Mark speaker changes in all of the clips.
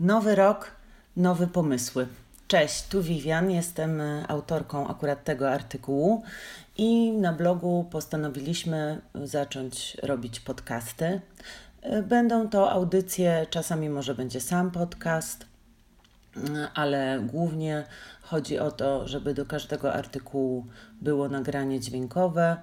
Speaker 1: Nowy rok, nowe pomysły. Cześć, tu Vivian, jestem e, autorką akurat tego artykułu i na blogu postanowiliśmy zacząć robić podcasty. E, będą to audycje, czasami może będzie sam podcast, e, ale głównie chodzi o to, żeby do każdego artykułu było nagranie dźwiękowe,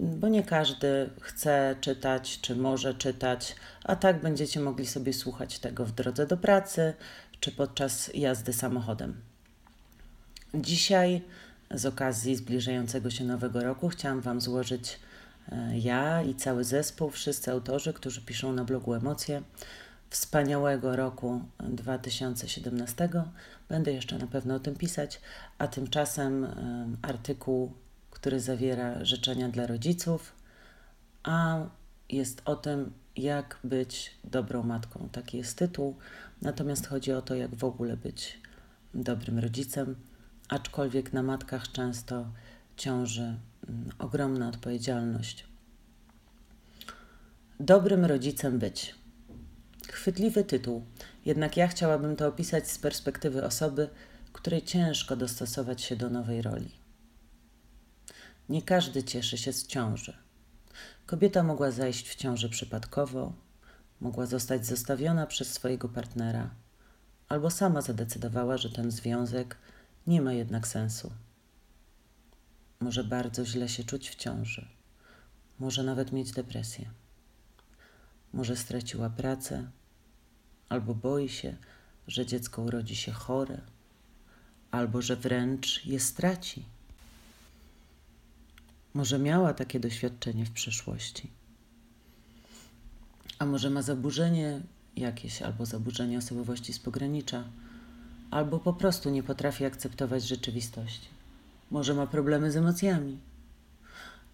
Speaker 1: bo nie każdy chce czytać czy może czytać, a tak będziecie mogli sobie słuchać tego w drodze do pracy czy podczas jazdy samochodem. Dzisiaj, z okazji zbliżającego się nowego roku, chciałam Wam złożyć e, ja i cały zespół, wszyscy autorzy, którzy piszą na blogu Emocje, wspaniałego roku 2017. Będę jeszcze na pewno o tym pisać, a tymczasem e, artykuł który zawiera życzenia dla rodziców, a jest o tym, jak być dobrą matką. Taki jest tytuł. Natomiast chodzi o to, jak w ogóle być dobrym rodzicem, aczkolwiek na matkach często ciąży mm, ogromna odpowiedzialność. Dobrym rodzicem być. Chwytliwy tytuł, jednak ja chciałabym to opisać z perspektywy osoby, której ciężko dostosować się do nowej roli. Nie każdy cieszy się z ciąży. Kobieta mogła zajść w ciąży przypadkowo, mogła zostać zostawiona przez swojego partnera, albo sama zadecydowała, że ten związek nie ma jednak sensu. Może bardzo źle się czuć w ciąży, może nawet mieć depresję. Może straciła pracę, albo boi się, że dziecko urodzi się chore, albo że wręcz je straci. Może miała takie doświadczenie w przeszłości. A może ma zaburzenie jakieś, albo zaburzenie osobowości z pogranicza, albo po prostu nie potrafi akceptować rzeczywistości. Może ma problemy z emocjami.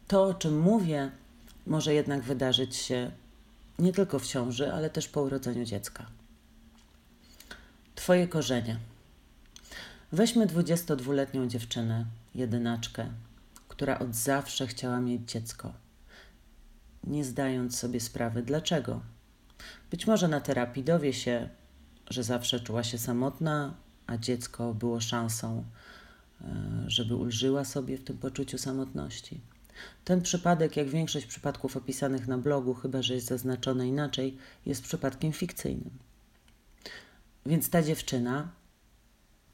Speaker 1: To, o czym mówię, może jednak wydarzyć się nie tylko w ciąży, ale też po urodzeniu dziecka. Twoje korzenie. Weźmy 22-letnią dziewczynę, jedynaczkę, która od zawsze chciała mieć dziecko, nie zdając sobie sprawy dlaczego. Być może na terapii dowie się, że zawsze czuła się samotna, a dziecko było szansą, e, żeby ulżyła sobie w tym poczuciu samotności. Ten przypadek, jak większość przypadków opisanych na blogu, chyba że jest zaznaczone inaczej, jest przypadkiem fikcyjnym. Więc ta dziewczyna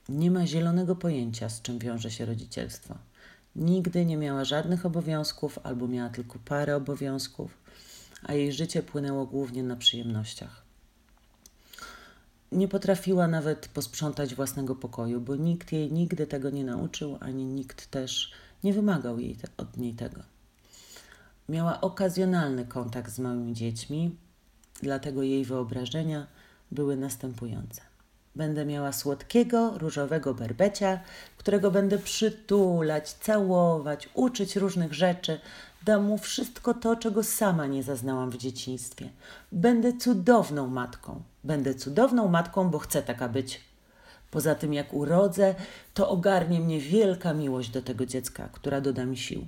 Speaker 1: nie ma zielonego pojęcia, z czym wiąże się rodzicielstwo. Nigdy nie miała żadnych obowiązków albo miała tylko parę obowiązków, a jej życie płynęło głównie na przyjemnościach. Nie potrafiła nawet posprzątać własnego pokoju, bo nikt jej nigdy tego nie nauczył, ani nikt też nie wymagał jej te, od niej tego. Miała okazjonalny kontakt z małymi dziećmi, dlatego jej wyobrażenia były następujące. Będę miała słodkiego, różowego berbecia, którego będę przytulać, całować, uczyć różnych rzeczy. Dam mu wszystko to, czego sama nie zaznałam w dzieciństwie. Będę cudowną matką. Będę cudowną matką, bo chcę taka być. Poza tym, jak urodzę, to ogarnie mnie wielka miłość do tego dziecka, która doda mi sił.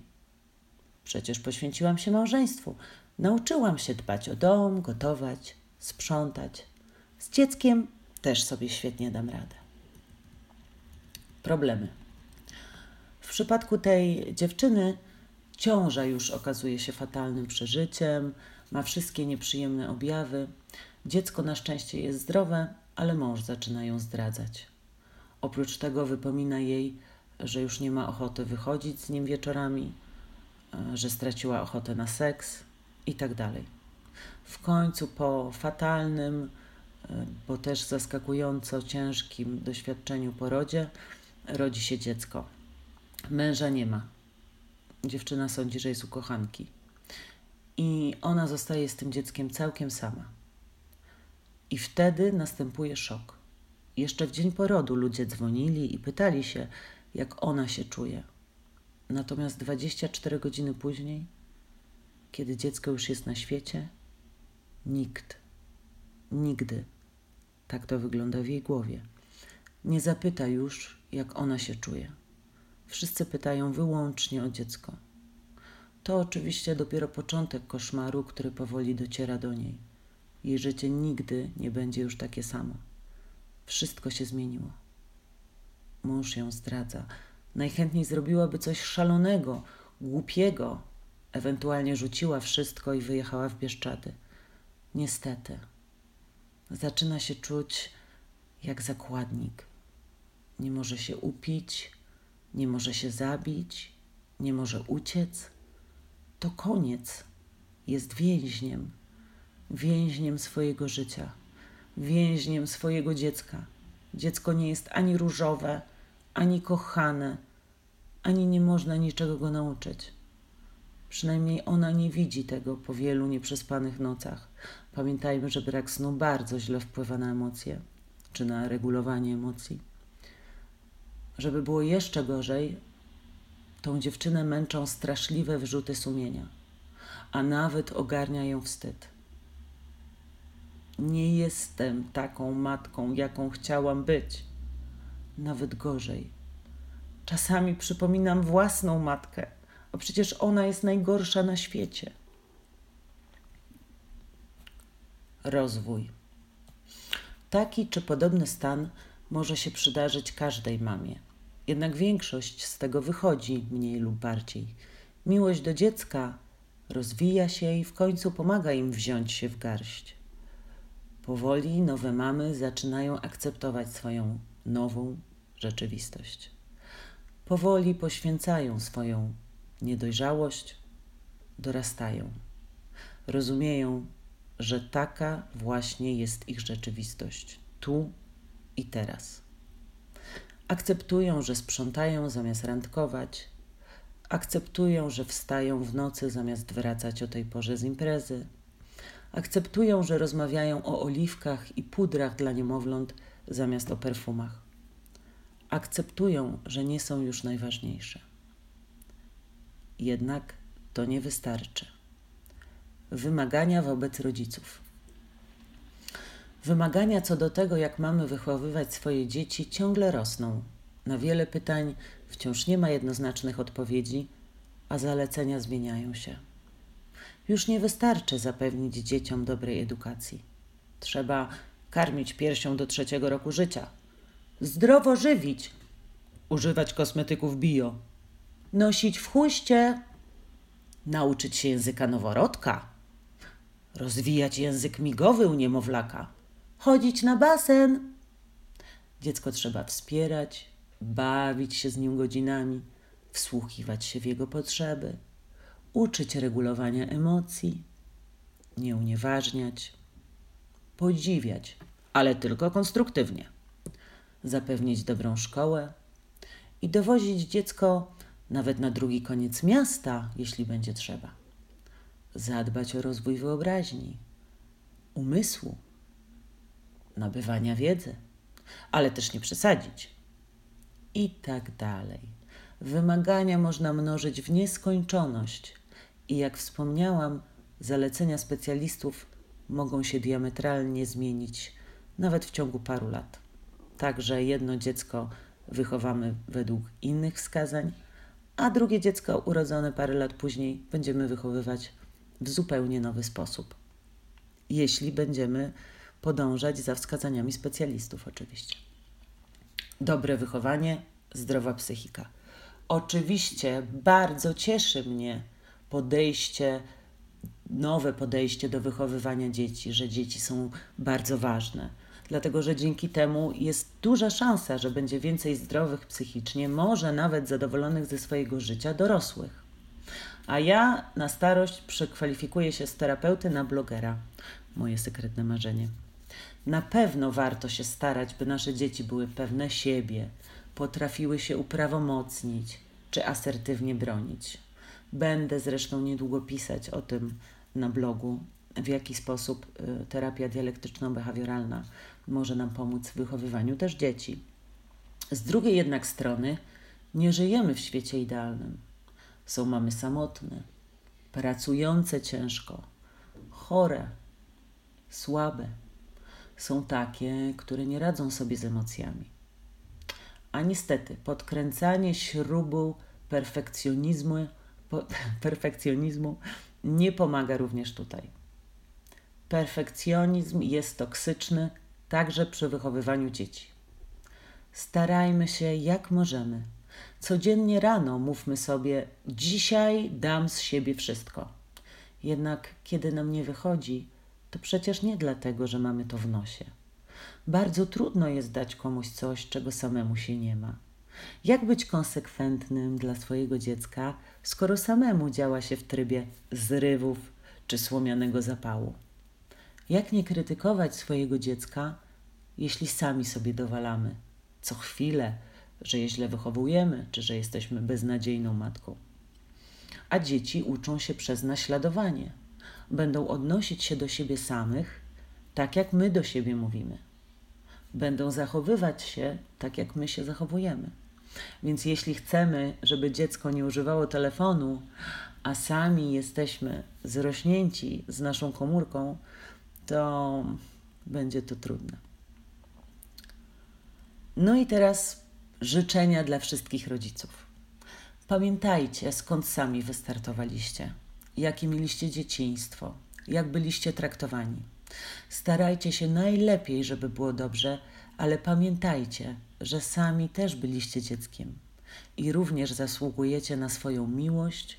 Speaker 1: Przecież poświęciłam się małżeństwu. Nauczyłam się dbać o dom, gotować, sprzątać. Z dzieckiem też sobie świetnie dam radę. Problemy. W przypadku tej dziewczyny ciąża już okazuje się fatalnym przeżyciem, ma wszystkie nieprzyjemne objawy. Dziecko na szczęście jest zdrowe, ale mąż zaczyna ją zdradzać. Oprócz tego wypomina jej, że już nie ma ochoty wychodzić z nim wieczorami, e, że straciła ochotę na seks i tak dalej. W końcu po fatalnym, bo też zaskakująco ciężkim doświadczeniu porodzie rodzi się dziecko. Męża nie ma. Dziewczyna sądzi, że jest u kochanki. I ona zostaje z tym dzieckiem całkiem sama. I wtedy następuje szok. Jeszcze w dzień porodu ludzie dzwonili i pytali się, jak ona się czuje. Natomiast 24 godziny później, kiedy dziecko już jest na świecie, nikt nigdy. Tak to wygląda w jej głowie. Nie zapyta już, jak ona się czuje. Wszyscy pytają wyłącznie o dziecko. To oczywiście dopiero początek koszmaru, który powoli dociera do niej. Jej życie nigdy nie będzie już takie samo. Wszystko się zmieniło. Mąż ją zdradza. Najchętniej zrobiłaby coś szalonego, głupiego. Ewentualnie rzuciła wszystko i wyjechała w Bieszczady. Niestety. Zaczyna się czuć jak zakładnik. Nie może się upić, nie może się zabić, nie może uciec. To koniec. Jest więźniem, więźniem swojego życia, więźniem swojego dziecka. Dziecko nie jest ani różowe, ani kochane, ani nie można niczego go nauczyć. Przynajmniej ona nie widzi tego po wielu nieprzespanych nocach. Pamiętajmy, że brak snu bardzo źle wpływa na emocje, czy na regulowanie emocji. Żeby było jeszcze gorzej, tą dziewczynę męczą straszliwe wyrzuty sumienia, a nawet ogarnia ją wstyd. Nie jestem taką matką, jaką chciałam być. Nawet gorzej. Czasami przypominam własną matkę, a przecież ona jest najgorsza na świecie. Rozwój. Taki czy podobny stan może się przydarzyć każdej mamie. Jednak większość z tego wychodzi mniej lub bardziej. Miłość do dziecka rozwija się i w końcu pomaga im wziąć się w garść. Powoli nowe mamy zaczynają akceptować swoją nową rzeczywistość. Powoli poświęcają swoją niedojrzałość, dorastają. Rozumieją, że taka właśnie jest ich rzeczywistość, tu i teraz. Akceptują, że sprzątają zamiast randkować, akceptują, że wstają w nocy zamiast wracać o tej porze z imprezy, akceptują, że rozmawiają o oliwkach i pudrach dla niemowląt zamiast o perfumach. Akceptują, że nie są już najważniejsze. Jednak to nie wystarczy. Wymagania wobec rodziców. Wymagania co do tego, jak mamy wychowywać swoje dzieci, ciągle rosną. Na wiele pytań wciąż nie ma jednoznacznych odpowiedzi, a zalecenia zmieniają się. Już nie wystarczy zapewnić dzieciom dobrej edukacji. Trzeba karmić piersią do trzeciego roku życia, zdrowo żywić, używać kosmetyków bio, nosić w chuście, nauczyć się języka noworodka, rozwijać język migowy u niemowlaka, chodzić na basen. Dziecko trzeba wspierać, bawić się z nim godzinami, wsłuchiwać się w jego potrzeby, uczyć regulowania emocji, nie unieważniać, podziwiać, ale tylko konstruktywnie, zapewnić dobrą szkołę i dowozić dziecko nawet na drugi koniec miasta, jeśli będzie trzeba. Zadbać o rozwój wyobraźni, umysłu, nabywania wiedzy, ale też nie przesadzić. I tak dalej. Wymagania można mnożyć w nieskończoność, i jak wspomniałam, zalecenia specjalistów mogą się diametralnie zmienić nawet w ciągu paru lat. Także jedno dziecko wychowamy według innych wskazań, a drugie dziecko urodzone parę lat później będziemy wychowywać w zupełnie nowy sposób. Jeśli będziemy podążać za wskazaniami specjalistów, oczywiście. Dobre wychowanie, zdrowa psychika. Oczywiście bardzo cieszy mnie podejście, nowe podejście do wychowywania dzieci, że dzieci są bardzo ważne. Dlatego, że dzięki temu jest duża szansa, że będzie więcej zdrowych psychicznie, może nawet zadowolonych ze swojego życia dorosłych. A ja na starość przekwalifikuję się z terapeuty na blogera. Moje sekretne marzenie. Na pewno warto się starać, by nasze dzieci były pewne siebie, potrafiły się uprawomocnić czy asertywnie bronić. Będę zresztą niedługo pisać o tym na blogu, w jaki sposób y, terapia dialektyczno-behawioralna może nam pomóc w wychowywaniu też dzieci. Z drugiej jednak strony, nie żyjemy w świecie idealnym. Są mamy samotne, pracujące ciężko, chore, słabe. Są takie, które nie radzą sobie z emocjami. A niestety, podkręcanie śrubu perfekcjonizmu perfekcjonizmu nie pomaga również tutaj. Perfekcjonizm jest toksyczny także przy wychowywaniu dzieci. Starajmy się jak możemy. Codziennie rano mówmy sobie: Dzisiaj dam z siebie wszystko. Jednak kiedy nam nie wychodzi, to przecież nie dlatego, że mamy to w nosie. Bardzo trudno jest dać komuś coś, czego samemu się nie ma. Jak być konsekwentnym dla swojego dziecka, skoro samemu działa się w trybie zrywów czy słomianego zapału? Jak nie krytykować swojego dziecka, jeśli sami sobie dowalamy co chwilę, że je źle wychowujemy, czy że jesteśmy beznadziejną matką? A dzieci uczą się przez naśladowanie. Będą odnosić się do siebie samych, tak jak my do siebie mówimy. Będą zachowywać się tak, jak my się zachowujemy. Więc jeśli chcemy, żeby dziecko nie używało telefonu, a sami jesteśmy zrośnięci z naszą komórką, to będzie to trudne. No i teraz życzenia dla wszystkich rodziców. Pamiętajcie, skąd sami wystartowaliście, jakie mieliście dzieciństwo, jak byliście traktowani. Starajcie się najlepiej, żeby było dobrze, ale pamiętajcie, że sami też byliście dzieckiem i również zasługujecie na swoją miłość,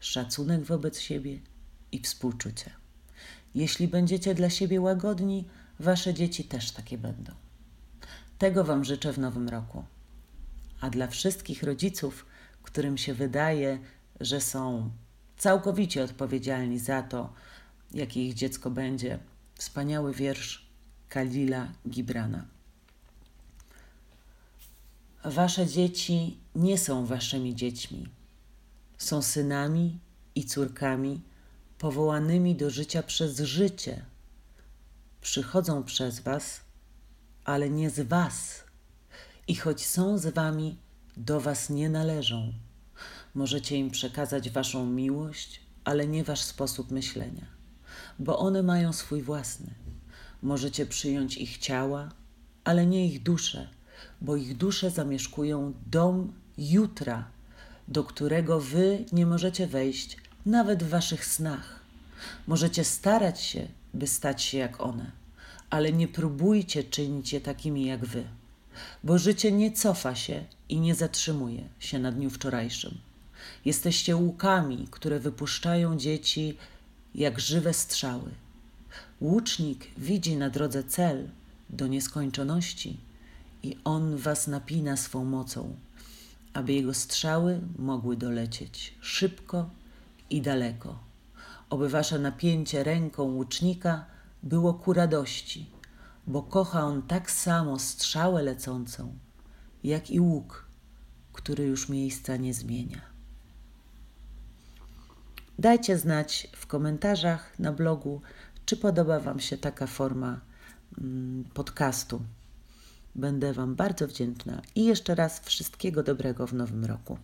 Speaker 1: szacunek wobec siebie i współczucie. Jeśli będziecie dla siebie łagodni, wasze dzieci też takie będą. Tego Wam życzę w nowym roku. A dla wszystkich rodziców, którym się wydaje, że są całkowicie odpowiedzialni za to, jakie ich dziecko będzie, wspaniały wiersz Kalila Gibrana. Wasze dzieci nie są waszymi dziećmi. Są synami i córkami powołanymi do życia przez życie. Przychodzą przez was, ale nie z was. I choć są z wami, do was nie należą. Możecie im przekazać waszą miłość, ale nie wasz sposób myślenia, bo one mają swój własny. Możecie przyjąć ich ciała, ale nie ich dusze bo ich dusze zamieszkują dom jutra, do którego wy nie możecie wejść nawet w waszych snach. Możecie starać się, by stać się jak one, ale nie próbujcie czynić je takimi jak wy, bo życie nie cofa się i nie zatrzymuje się na dniu wczorajszym. Jesteście łukami, które wypuszczają dzieci jak żywe strzały. Łucznik widzi na drodze cel do nieskończoności i on was napina swą mocą, aby jego strzały mogły dolecieć szybko i daleko. Oby wasze napięcie ręką łucznika było ku radości, bo kocha on tak samo strzałę lecącą, jak i łuk, który już miejsca nie zmienia. Dajcie znać w komentarzach na blogu, czy podoba Wam się taka forma mm, podcastu. Będę Wam bardzo wdzięczna i jeszcze raz wszystkiego dobrego w nowym roku.